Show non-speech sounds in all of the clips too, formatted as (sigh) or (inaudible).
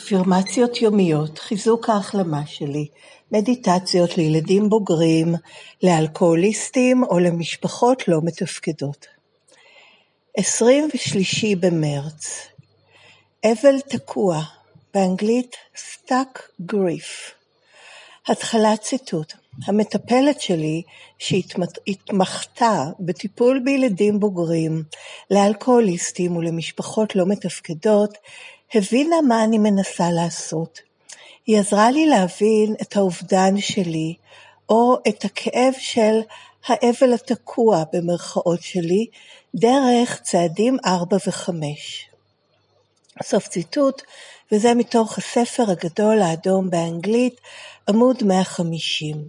אפירמציות יומיות, חיזוק ההחלמה שלי, מדיטציות לילדים בוגרים, לאלכוהוליסטים או למשפחות לא מתפקדות. 23 במרץ אבל תקוע, באנגלית stuck grief. התחלת ציטוט המטפלת שלי, שהתמחתה בטיפול בילדים בוגרים, לאלכוהוליסטים ולמשפחות לא מתפקדות, הבינה מה אני מנסה לעשות. היא עזרה לי להבין את האובדן שלי, או את הכאב של האבל התקוע במרכאות שלי, דרך צעדים ארבע וחמש. סוף ציטוט, וזה מתוך הספר הגדול האדום באנגלית, עמוד 150.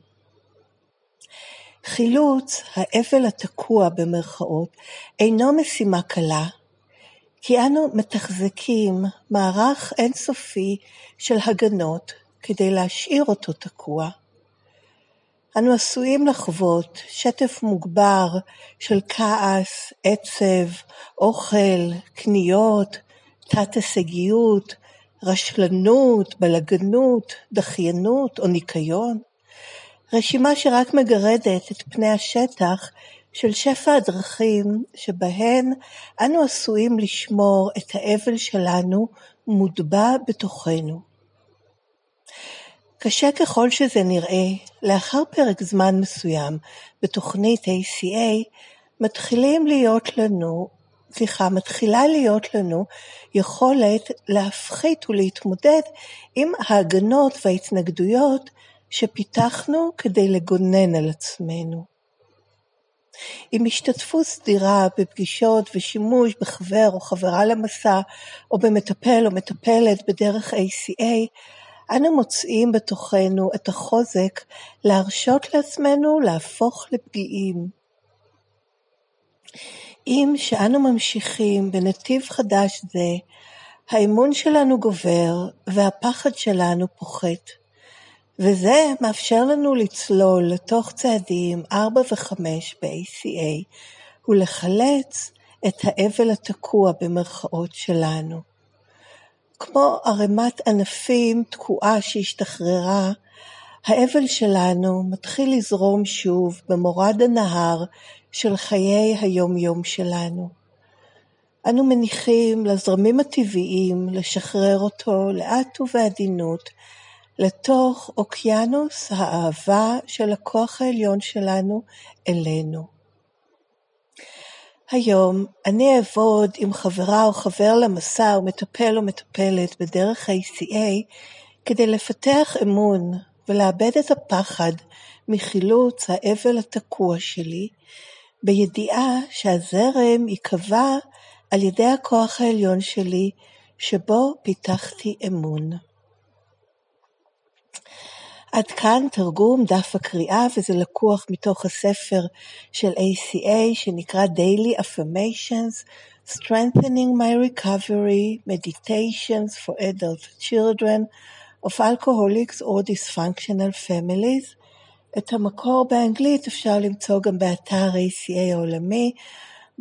חילוץ האבל התקוע במרכאות אינו משימה קלה, כי אנו מתחזקים מערך אינסופי של הגנות כדי להשאיר אותו תקוע. אנו עשויים לחוות שטף מוגבר של כעס, עצב, אוכל, קניות, תת-הישגיות, רשלנות, בלגנות, דחיינות או ניקיון. רשימה שרק מגרדת את פני השטח של שפע הדרכים שבהן אנו עשויים לשמור את האבל שלנו מוטבע בתוכנו. קשה ככל שזה נראה, לאחר פרק זמן מסוים בתוכנית ACA, מתחילים להיות לנו, סליחה, מתחילה להיות לנו יכולת להפחית ולהתמודד עם ההגנות וההתנגדויות שפיתחנו כדי לגונן על עצמנו. עם השתתפות סדירה בפגישות ושימוש בחבר או חברה למסע או במטפל או מטפלת בדרך ACA, אנו מוצאים בתוכנו את החוזק להרשות לעצמנו להפוך לפגיעים. עם שאנו ממשיכים בנתיב חדש זה, האמון שלנו גובר והפחד שלנו פוחת. וזה מאפשר לנו לצלול לתוך צעדים 4 ו-5 ב-ACA ולחלץ את האבל התקוע במרכאות שלנו. כמו ערימת ענפים תקועה שהשתחררה, האבל שלנו מתחיל לזרום שוב במורד הנהר של חיי היום-יום שלנו. אנו מניחים לזרמים הטבעיים לשחרר אותו לאט ובעדינות לתוך אוקיינוס האהבה של הכוח העליון שלנו אלינו. היום אני אעבוד עם חברה או חבר למסע או מטפל או מטפלת בדרך ה-ACA כדי לפתח אמון ולאבד את הפחד מחילוץ האבל התקוע שלי, בידיעה שהזרם ייקבע על ידי הכוח העליון שלי שבו פיתחתי אמון. עד כאן תרגום דף הקריאה וזה לקוח מתוך הספר של ACA שנקרא Daily Affirmations Strengthening My Recovery Meditations for Adult Children of Alcoholics or Dysfunctional Families. את המקור באנגלית אפשר למצוא גם באתר ACA העולמי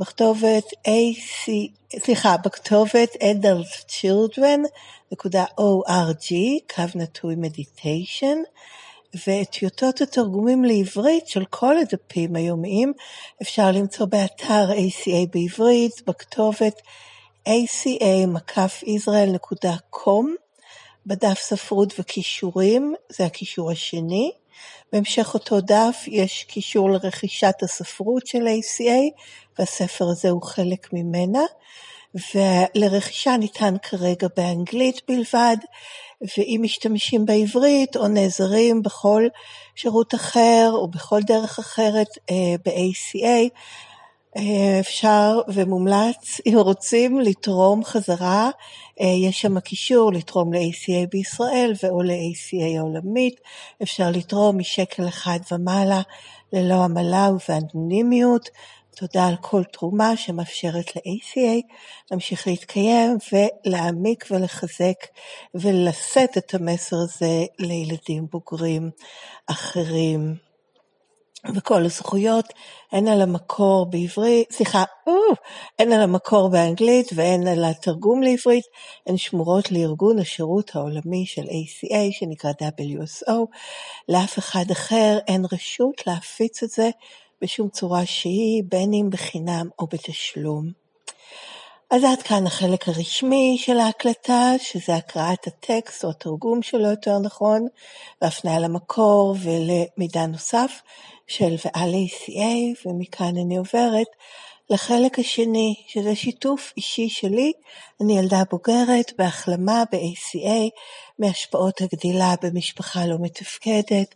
בכתובת AC, סליחה, בכתובת adultchildren.org, קו נטוי מדיטיישן, ואת טיוטות התרגומים לעברית של כל הדפים היומיים אפשר למצוא באתר ACA בעברית, בכתובת aca-israel.com, בדף ספרות וכישורים, זה הכישור השני. בהמשך אותו דף יש קישור לרכישת הספרות של ACA, והספר הזה הוא חלק ממנה, ולרכישה ניתן כרגע באנגלית בלבד, ואם משתמשים בעברית או נעזרים בכל שירות אחר או בכל דרך אחרת אה, ב-ACA, אפשר ומומלץ, אם רוצים, לתרום חזרה, אה, יש שם קישור לתרום ל-ACA בישראל ו/או ל-ACA העולמית, אפשר לתרום משקל אחד ומעלה ללא עמלה ובאנונימיות. תודה על כל תרומה שמאפשרת ל-ACA להמשיך להתקיים ולהעמיק ולחזק ולשאת את המסר הזה לילדים בוגרים אחרים. וכל הזכויות הן על המקור בעברית, סליחה, הן על המקור באנגלית והן על התרגום לעברית, הן שמורות לארגון השירות העולמי של ACA שנקרא WSO. לאף אחד אחר אין רשות להפיץ את זה בשום צורה שהיא, בין אם בחינם או בתשלום. אז עד כאן החלק הרשמי של ההקלטה, שזה הקראת הטקסט או התרגום שלו יותר נכון, והפניה למקור ולמידע נוסף של ועל ACA, ומכאן אני עוברת לחלק השני, שזה שיתוף אישי שלי. אני ילדה בוגרת בהחלמה ב-ACA מהשפעות הגדילה במשפחה לא מתפקדת.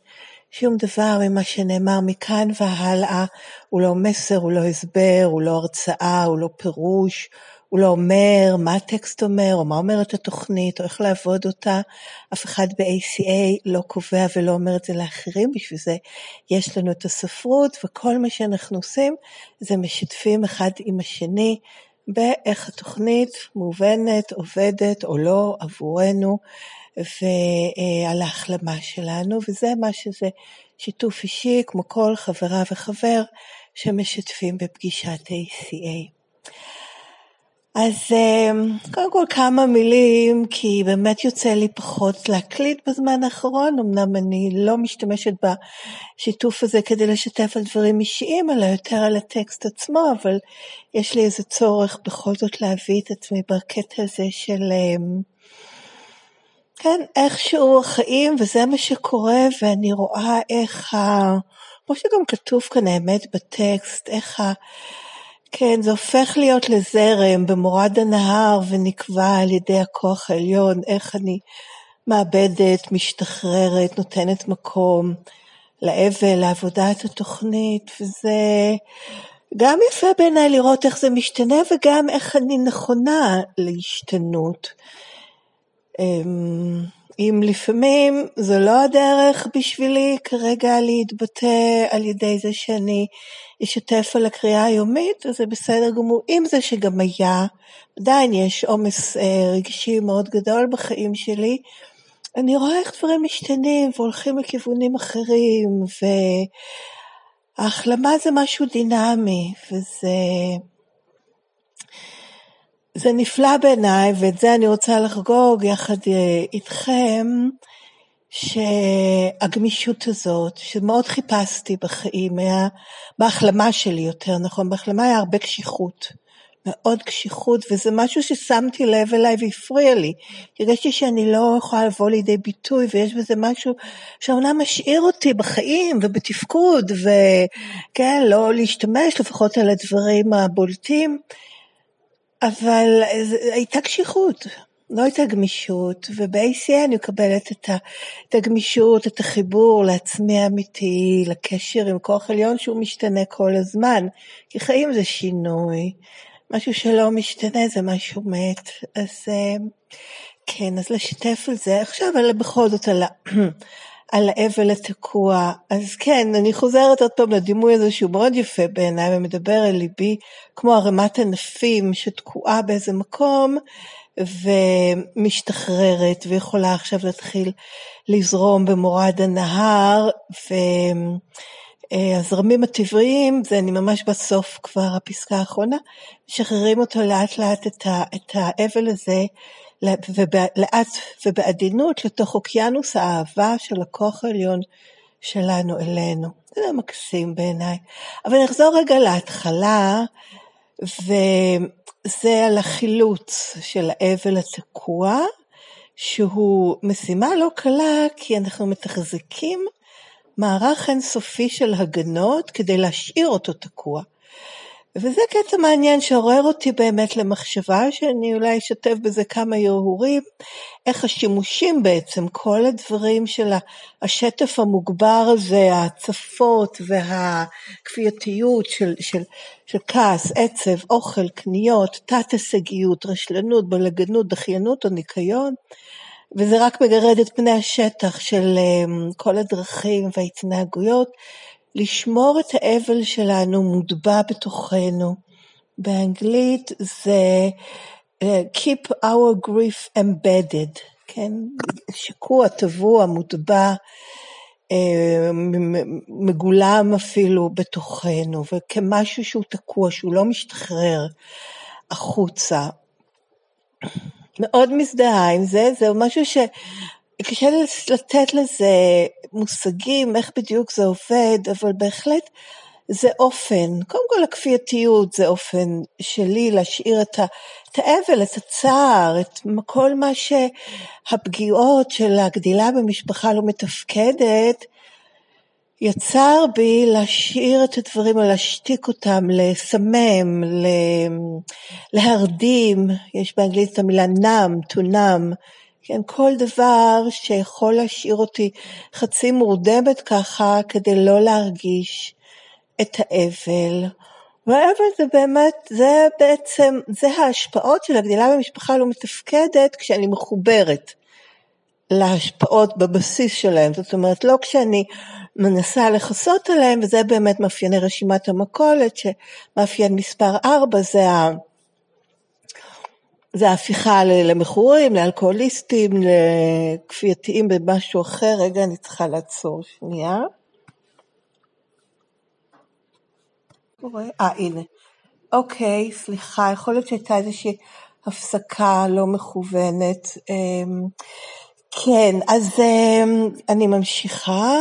שום דבר ממה שנאמר מכאן והלאה הוא לא מסר, הוא לא הסבר, הוא לא הרצאה, הוא לא פירוש, הוא לא אומר מה הטקסט אומר, או מה אומרת התוכנית, או איך לעבוד אותה. אף אחד ב-ACA לא קובע ולא אומר את זה לאחרים, בשביל זה יש לנו את הספרות, וכל מה שאנחנו עושים זה משתפים אחד עם השני באיך התוכנית מובנת, עובדת או לא עבורנו, ועל ההחלמה שלנו, וזה מה שזה שיתוף אישי, כמו כל חברה וחבר שמשתפים בפגישת ACA. אז אמ, קודם כל כמה מילים, כי באמת יוצא לי פחות להקליט בזמן האחרון, אמנם אני לא משתמשת בשיתוף הזה כדי לשתף על דברים אישיים, אלא יותר על הטקסט עצמו, אבל יש לי איזה צורך בכל זאת להביא את עצמי בקטע הזה של, אמ, כן, איכשהו החיים, וזה מה שקורה, ואני רואה איך, ה... כמו שגם כתוב כאן האמת בטקסט, איך ה... כן, זה הופך להיות לזרם במורד הנהר ונקבע על ידי הכוח העליון, איך אני מאבדת, משתחררת, נותנת מקום לאבל, לעבודת התוכנית, וזה גם יפה בעיניי לראות איך זה משתנה וגם איך אני נכונה להשתנות. אם לפעמים זו לא הדרך בשבילי כרגע להתבטא על ידי זה שאני אשתף על הקריאה היומית, אז זה בסדר גמור. עם זה שגם היה, עדיין יש עומס אה, רגשי מאוד גדול בחיים שלי, אני רואה איך דברים משתנים והולכים לכיוונים אחרים, וההחלמה זה משהו דינמי, וזה... זה נפלא בעיניי, ואת זה אני רוצה לחגוג יחד אה, איתכם, שהגמישות הזאת, שמאוד חיפשתי בחיים, היה, בהחלמה שלי יותר נכון, בהחלמה היה הרבה קשיחות, מאוד קשיחות, וזה משהו ששמתי לב אליי והפריע לי. הרגשתי שאני לא יכולה לבוא לידי ביטוי, ויש בזה משהו שאומנם משאיר אותי בחיים ובתפקוד, וכן, לא להשתמש לפחות על הדברים הבולטים. אבל הייתה קשיחות, לא הייתה גמישות, וב-ACA אני מקבלת את, ה, את הגמישות, את החיבור לעצמי האמיתי, לקשר עם כוח עליון שהוא משתנה כל הזמן, כי חיים זה שינוי, משהו שלא משתנה זה משהו מת, אז אה, כן, אז לשתף על זה. עכשיו, אבל בכל זאת על, על האבל התקוע. אז כן, אני חוזרת עוד פעם לדימוי הזה שהוא מאוד יפה בעיניי ומדבר אל ליבי, כמו ערימת ענפים שתקועה באיזה מקום ומשתחררת ויכולה עכשיו להתחיל לזרום במורד הנהר, והזרמים הטבעיים, זה אני ממש בסוף כבר הפסקה האחרונה, משחררים אותו לאט לאט את האבל הזה ולאט ובעדינות לתוך אוקיינוס האהבה של הכוח העליון שלנו אלינו. זה מקסים בעיניי. אבל נחזור רגע להתחלה, וזה על החילוץ של האבל התקוע, שהוא משימה לא קלה, כי אנחנו מתחזקים מערך אינסופי של הגנות כדי להשאיר אותו תקוע. וזה קטע מעניין שעורר אותי באמת למחשבה, שאני אולי אשתף בזה כמה הרהורים, איך השימושים בעצם, כל הדברים של השטף המוגבר הזה, ההצפות והכפייתיות של, של, של כעס, עצב, אוכל, קניות, תת-הישגיות, רשלנות, בלגנות, דחיינות או ניקיון, וזה רק מגרד את פני השטח של אמ, כל הדרכים וההתנהגויות לשמור את האבל שלנו מוטבע בתוכנו. באנגלית זה uh, keep our grief embedded, כן? שקוע, טבוע, מוטבע. אה, מגולם אפילו בתוכנו, וכמשהו שהוא תקוע, שהוא לא משתחרר החוצה. מאוד מזדהה עם זה, זה משהו שקשה לתת לזה מושגים, איך בדיוק זה עובד, אבל בהחלט זה אופן, קודם כל הכפייתיות זה אופן שלי להשאיר את, ה, את האבל, את הצער, את כל מה שהפגיעות של הגדילה במשפחה לא מתפקדת, יצר בי להשאיר את הדברים, להשתיק אותם, לסמם, להרדים, יש באנגלית את המילה נם, to numb, כן, כל דבר שיכול להשאיר אותי חצי מורדמת ככה כדי לא להרגיש את האבל. והאבל זה באמת, זה בעצם, זה ההשפעות של הגדילה במשפחה לא מתפקדת כשאני מחוברת להשפעות בבסיס שלהם. זאת אומרת, לא כשאני מנסה לכסות עליהם, וזה באמת מאפייני רשימת המכולת, שמאפיין מספר 4 זה ה... זה ההפיכה למכורים, לאלכוהוליסטים, לכפייתיים במשהו אחר. רגע, אני צריכה לעצור שנייה. אה, הנה. אוקיי, סליחה, יכול להיות שהייתה איזושהי הפסקה לא מכוונת. אמ, כן, אז אמ, אני ממשיכה.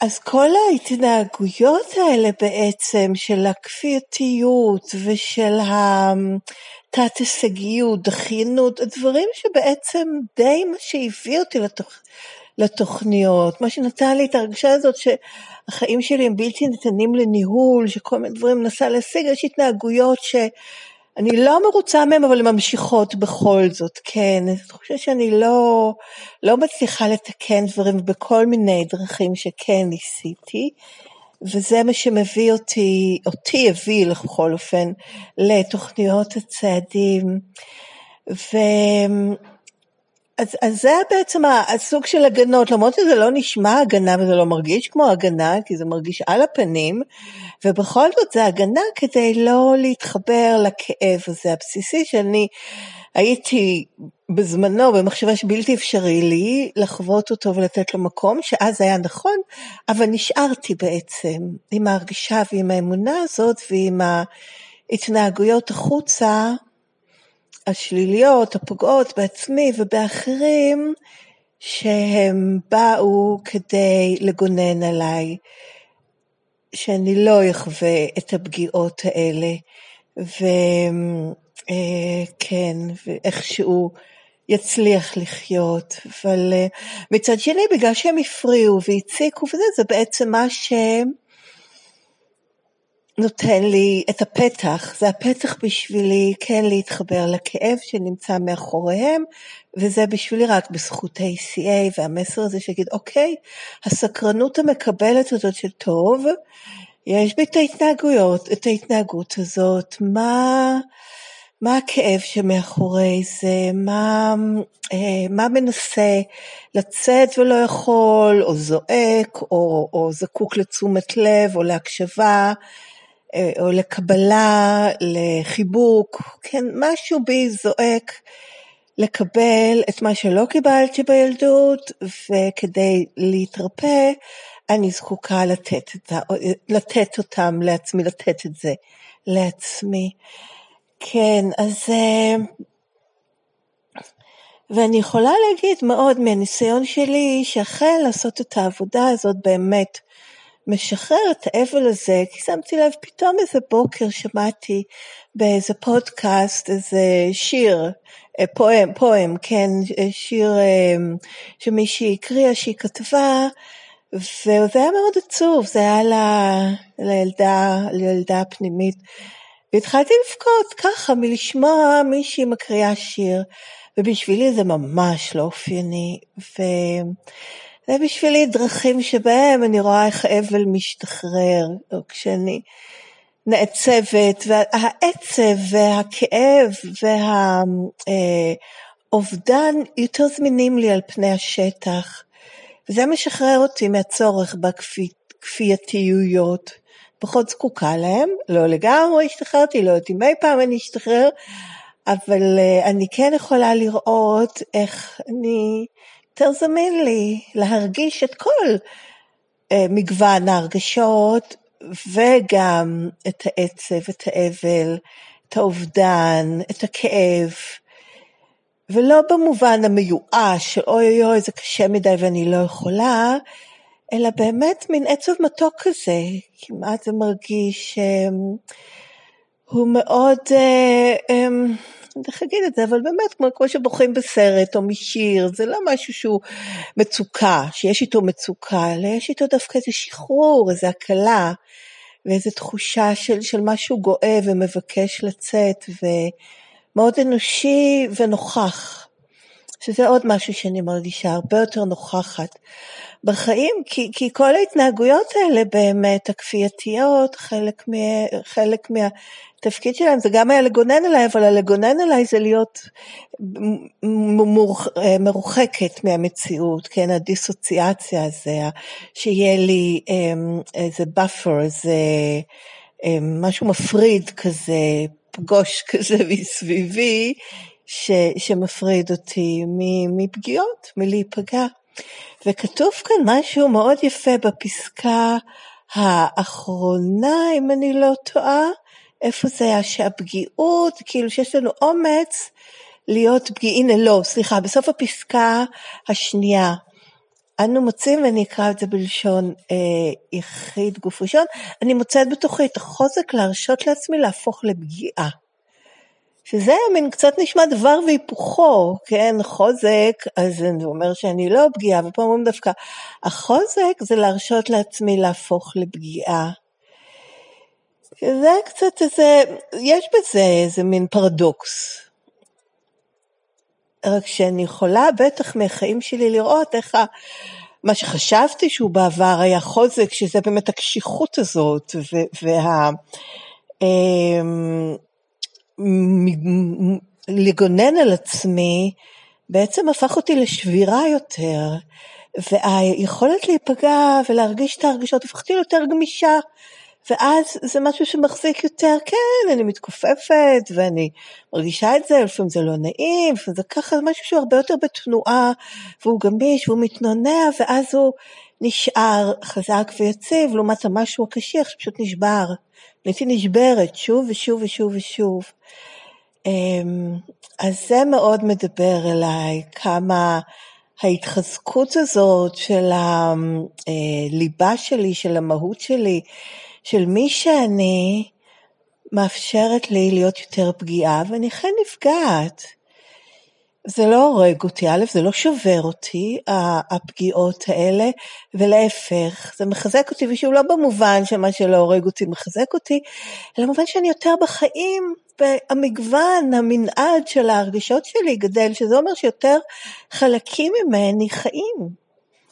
אז כל ההתנהגויות האלה בעצם של הכפייתיות ושל התת הישגיות, דחיינות, הדברים שבעצם די מה שהביא אותי לתוך, לתוכניות, מה שנתן לי את הרגשה הזאת שהחיים שלי הם בלתי ניתנים לניהול, שכל מיני דברים מנסה להשיג, יש התנהגויות שאני לא מרוצה מהן אבל הן ממשיכות בכל זאת, כן, אני חושבת שאני לא, לא מצליחה לתקן דברים בכל מיני דרכים שכן ניסיתי, וזה מה שמביא אותי, אותי הביא בכל אופן לתוכניות הצעדים. ו... אז, אז זה בעצם הסוג של הגנות, למרות שזה לא נשמע הגנה וזה לא מרגיש כמו הגנה, כי זה מרגיש על הפנים, ובכל זאת זה הגנה כדי לא להתחבר לכאב הזה הבסיסי שאני הייתי בזמנו במחשבה שבלתי אפשרי לי לחוות אותו ולתת לו מקום, שאז היה נכון, אבל נשארתי בעצם עם ההרגישה ועם האמונה הזאת ועם ההתנהגויות החוצה השליליות, הפוגעות בעצמי ובאחרים, שהם באו כדי לגונן עליי, שאני לא אחווה את הפגיעות האלה, וכן, אה, ואיכשהו יצליח לחיות, אבל אה, מצד שני, בגלל שהם הפריעו והציקו וזה, זה בעצם מה שהם נותן לי את הפתח, זה הפתח בשבילי כן להתחבר לכאב שנמצא מאחוריהם, וזה בשבילי רק בזכות ה-ACA והמסר הזה שיגיד, אוקיי, הסקרנות המקבלת הזאת של טוב, יש בי את ההתנהגויות, את ההתנהגות הזאת, מה, מה הכאב שמאחורי זה, מה, אה, מה מנסה לצאת ולא יכול, או זועק, או, או זקוק לתשומת לב, או להקשבה, או לקבלה, לחיבוק, כן, משהו בי זועק לקבל את מה שלא קיבלתי בילדות, וכדי להתרפא, אני זקוקה לתת, את ה, לתת אותם לעצמי, לתת את זה לעצמי. כן, אז... אה, ואני יכולה להגיד מאוד מהניסיון שלי, שאחרי לעשות את העבודה הזאת באמת משחרר את האבל הזה, כי שמתי לב, פתאום איזה בוקר שמעתי באיזה פודקאסט איזה שיר, אה, פואם, פואם, כן, אה, שיר אה, שמישהי הקריאה, שהיא כתבה, וזה היה מאוד עצוב, זה היה לילדה, לילדה פנימית. והתחלתי לבכות ככה מלשמוע מישהי מקריאה שיר, ובשבילי זה ממש לא אופייני. ו... זה בשבילי דרכים שבהם אני רואה איך אבל משתחרר, או כשאני נעצבת, והעצב והכאב והאובדן יותר זמינים לי על פני השטח. וזה משחרר אותי מהצורך בכפייתיויות. פחות זקוקה להם, לא לגמרי השתחררתי, לא יודעת אם אי פעם אני אשתחרר, אבל אני כן יכולה לראות איך אני יותר זמין לי להרגיש את כל אה, מגוון ההרגשות וגם את העצב, את האבל, את האובדן, את הכאב, ולא במובן המיואש של אוי אוי אוי זה קשה מדי ואני לא יכולה, אלא באמת מין עצב מתוק כזה, כמעט זה מרגיש um, הוא מאוד, איך להגיד את זה, אבל באמת כמו, כמו שבוכים בסרט או משיר, זה לא משהו שהוא מצוקה, שיש איתו מצוקה, אלא יש איתו דווקא איזה שחרור, איזה הקלה, ואיזו תחושה של, של משהו גואה ומבקש לצאת, ומאוד אנושי ונוכח, שזה עוד משהו שאני מרגישה, הרבה יותר נוכחת. בחיים, כי, כי כל ההתנהגויות האלה באמת, הכפייתיות, חלק, מה, חלק מהתפקיד שלהם זה גם היה לגונן עליי, אבל הלגונן עליי זה להיות מרוחקת מהמציאות, כן, הדיסוציאציה הזה, שיהיה לי אמ, איזה buffer, איזה אמ, משהו מפריד כזה, פגוש כזה (laughs) מסביבי, ש, שמפריד אותי מפגיעות, מלהיפגע. וכתוב כאן משהו מאוד יפה בפסקה האחרונה, אם אני לא טועה, איפה זה היה שהפגיעות, כאילו שיש לנו אומץ להיות פגיעים, לא, סליחה, בסוף הפסקה השנייה. אנו מוצאים, ואני אקרא את זה בלשון אה, יחיד גוף ראשון, אני מוצאת בתוכי את החוזק להרשות לעצמי להפוך לפגיעה. שזה מין קצת נשמע דבר והיפוכו, כן, חוזק, אז זה אומר שאני לא פגיעה, ופה אומרים דווקא, החוזק זה להרשות לעצמי להפוך לפגיעה. זה קצת איזה, יש בזה איזה מין פרדוקס. רק שאני יכולה בטח מהחיים שלי לראות איך ה... מה שחשבתי שהוא בעבר היה חוזק, שזה באמת הקשיחות הזאת, וה... לגונן על עצמי בעצם הפך אותי לשבירה יותר, והיכולת להיפגע ולהרגיש את ההרגשות הפכתי ליותר גמישה. ואז זה משהו שמחזיק יותר, כן, אני מתכופפת ואני מרגישה את זה, לפעמים זה לא נעים, לפעמים זה ככה, זה משהו שהוא הרבה יותר בתנועה, והוא גמיש והוא מתנונע, ואז הוא נשאר חזק ויציב, לעומת המשהו הקשיח שפשוט נשבר. הייתי נשברת שוב ושוב ושוב ושוב. אמ, אז זה מאוד מדבר אליי, כמה ההתחזקות הזאת של הליבה אה, שלי, של המהות שלי, של מי שאני, מאפשרת לי להיות יותר פגיעה, ואני אכן נפגעת. זה לא הורג אותי, א', זה לא שובר אותי, הפגיעות האלה, ולהפך, זה מחזק אותי, ושוב, לא במובן שמה שלא הורג אותי מחזק אותי, אלא במובן שאני יותר בחיים, והמגוון, המנעד של ההרגשות שלי גדל, שזה אומר שיותר חלקים ממני חיים,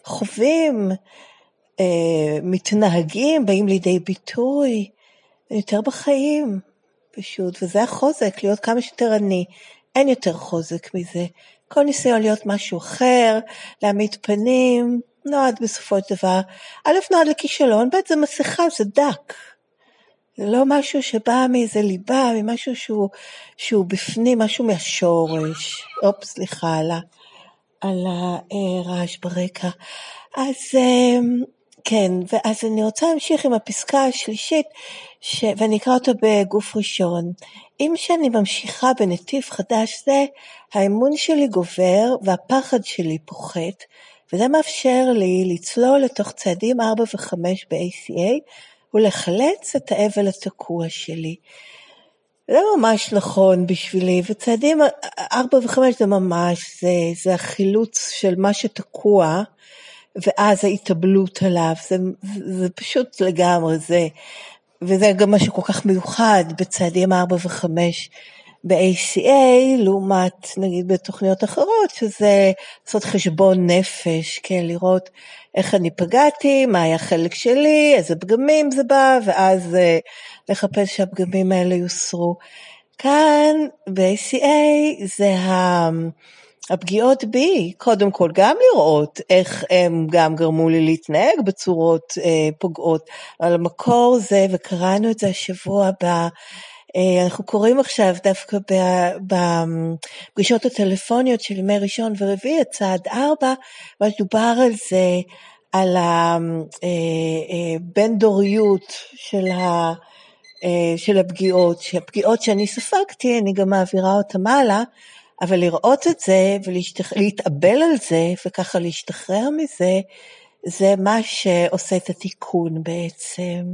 חווים, אה, מתנהגים, באים לידי ביטוי, יותר בחיים, פשוט, וזה החוזק, להיות כמה שיותר אני. אין יותר חוזק מזה. כל ניסיון להיות משהו אחר, להעמיד פנים, נועד בסופו של דבר, א', נועד לכישלון, ב', זה מסכה, זה דק. זה לא משהו שבא מאיזה ליבה, ממשהו שהוא, שהוא בפנים, משהו מהשורש. אופ, סליחה על, ה, על הרעש ברקע. אז אמ, כן, ואז אני רוצה להמשיך עם הפסקה השלישית, ש... ואני אקרא אותה בגוף ראשון. עם שאני ממשיכה בנתיב חדש זה, האמון שלי גובר והפחד שלי פוחת, וזה מאפשר לי לצלול לתוך צעדים 4 ו-5 ב-ACA ולחלץ את האבל התקוע שלי. זה ממש נכון בשבילי, וצעדים 4 ו-5 זה ממש, זה, זה החילוץ של מה שתקוע, ואז ההתאבלות עליו, זה, זה פשוט לגמרי זה. וזה גם משהו כל כך מיוחד בצעדים 4 ו-5 ב-ACA, לעומת נגיד בתוכניות אחרות, שזה לעשות חשבון נפש, כן, לראות איך אני פגעתי, מה היה החלק שלי, איזה פגמים זה בא, ואז uh, לחפש שהפגמים האלה יוסרו. כאן ב-ACA זה ה... הפגיעות בי, קודם כל גם לראות איך הם גם גרמו לי להתנהג בצורות אה, פוגעות, אבל המקור זה, וקראנו את זה השבוע אה, אנחנו קוראים עכשיו דווקא בפגישות הטלפוניות של ימי ראשון ורביעי, הצעד ארבע, ממש דובר על זה, על הבין דוריות של ה... של הפגיעות, שהפגיעות שאני ספגתי, אני גם מעבירה אותם הלאה, אבל לראות את זה ולהתאבל על זה וככה להשתחרר מזה, זה מה שעושה את התיקון בעצם.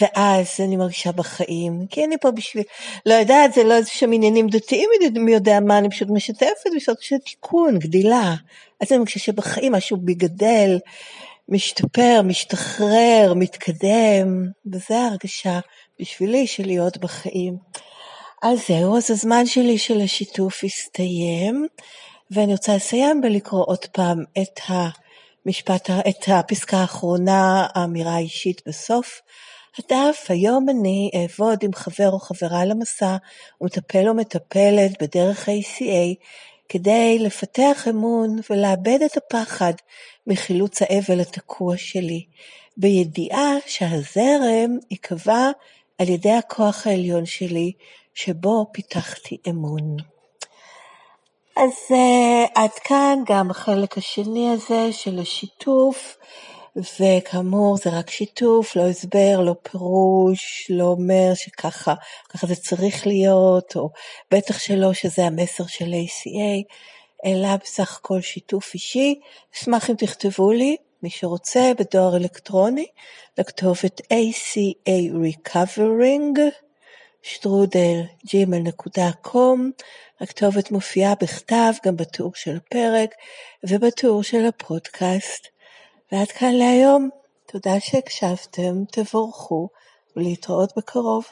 ואז אני מרגישה בחיים, כי אני פה בשביל, לא יודעת, זה לא איזה שהם עניינים דתיים, מי יודע מה, אני פשוט משתפת, פשוט של תיקון, גדילה. אז אני מרגישה שבחיים משהו בגדל, משתפר, משתחרר, מתקדם, וזו ההרגשה בשבילי של להיות בחיים. אז זהו, אז הזמן שלי של השיתוף הסתיים, ואני רוצה לסיים בלקרוא עוד פעם את המשפט, את הפסקה האחרונה, האמירה האישית בסוף. הדף, היום אני אעבוד עם חבר או חברה למסע ומטפל או מטפלת בדרך ה-ACA כדי לפתח אמון ולאבד את הפחד מחילוץ האבל התקוע שלי, בידיעה שהזרם ייקבע על ידי הכוח העליון שלי, שבו פיתחתי אמון. אז uh, עד כאן גם החלק השני הזה של השיתוף, וכאמור זה רק שיתוף, לא הסבר, לא פירוש, לא אומר שככה ככה זה צריך להיות, או בטח שלא שזה המסר של ACA, אלא בסך הכל שיתוף אישי. אשמח אם תכתבו לי, מי שרוצה, בדואר אלקטרוני, לכתובת ACA Recovering, שטרודל gmail.com, הכתובת מופיעה בכתב גם בתיאור של הפרק ובתיאור של הפודקאסט. ועד כאן להיום, תודה שהקשבתם, תבורכו ולהתראות בקרוב.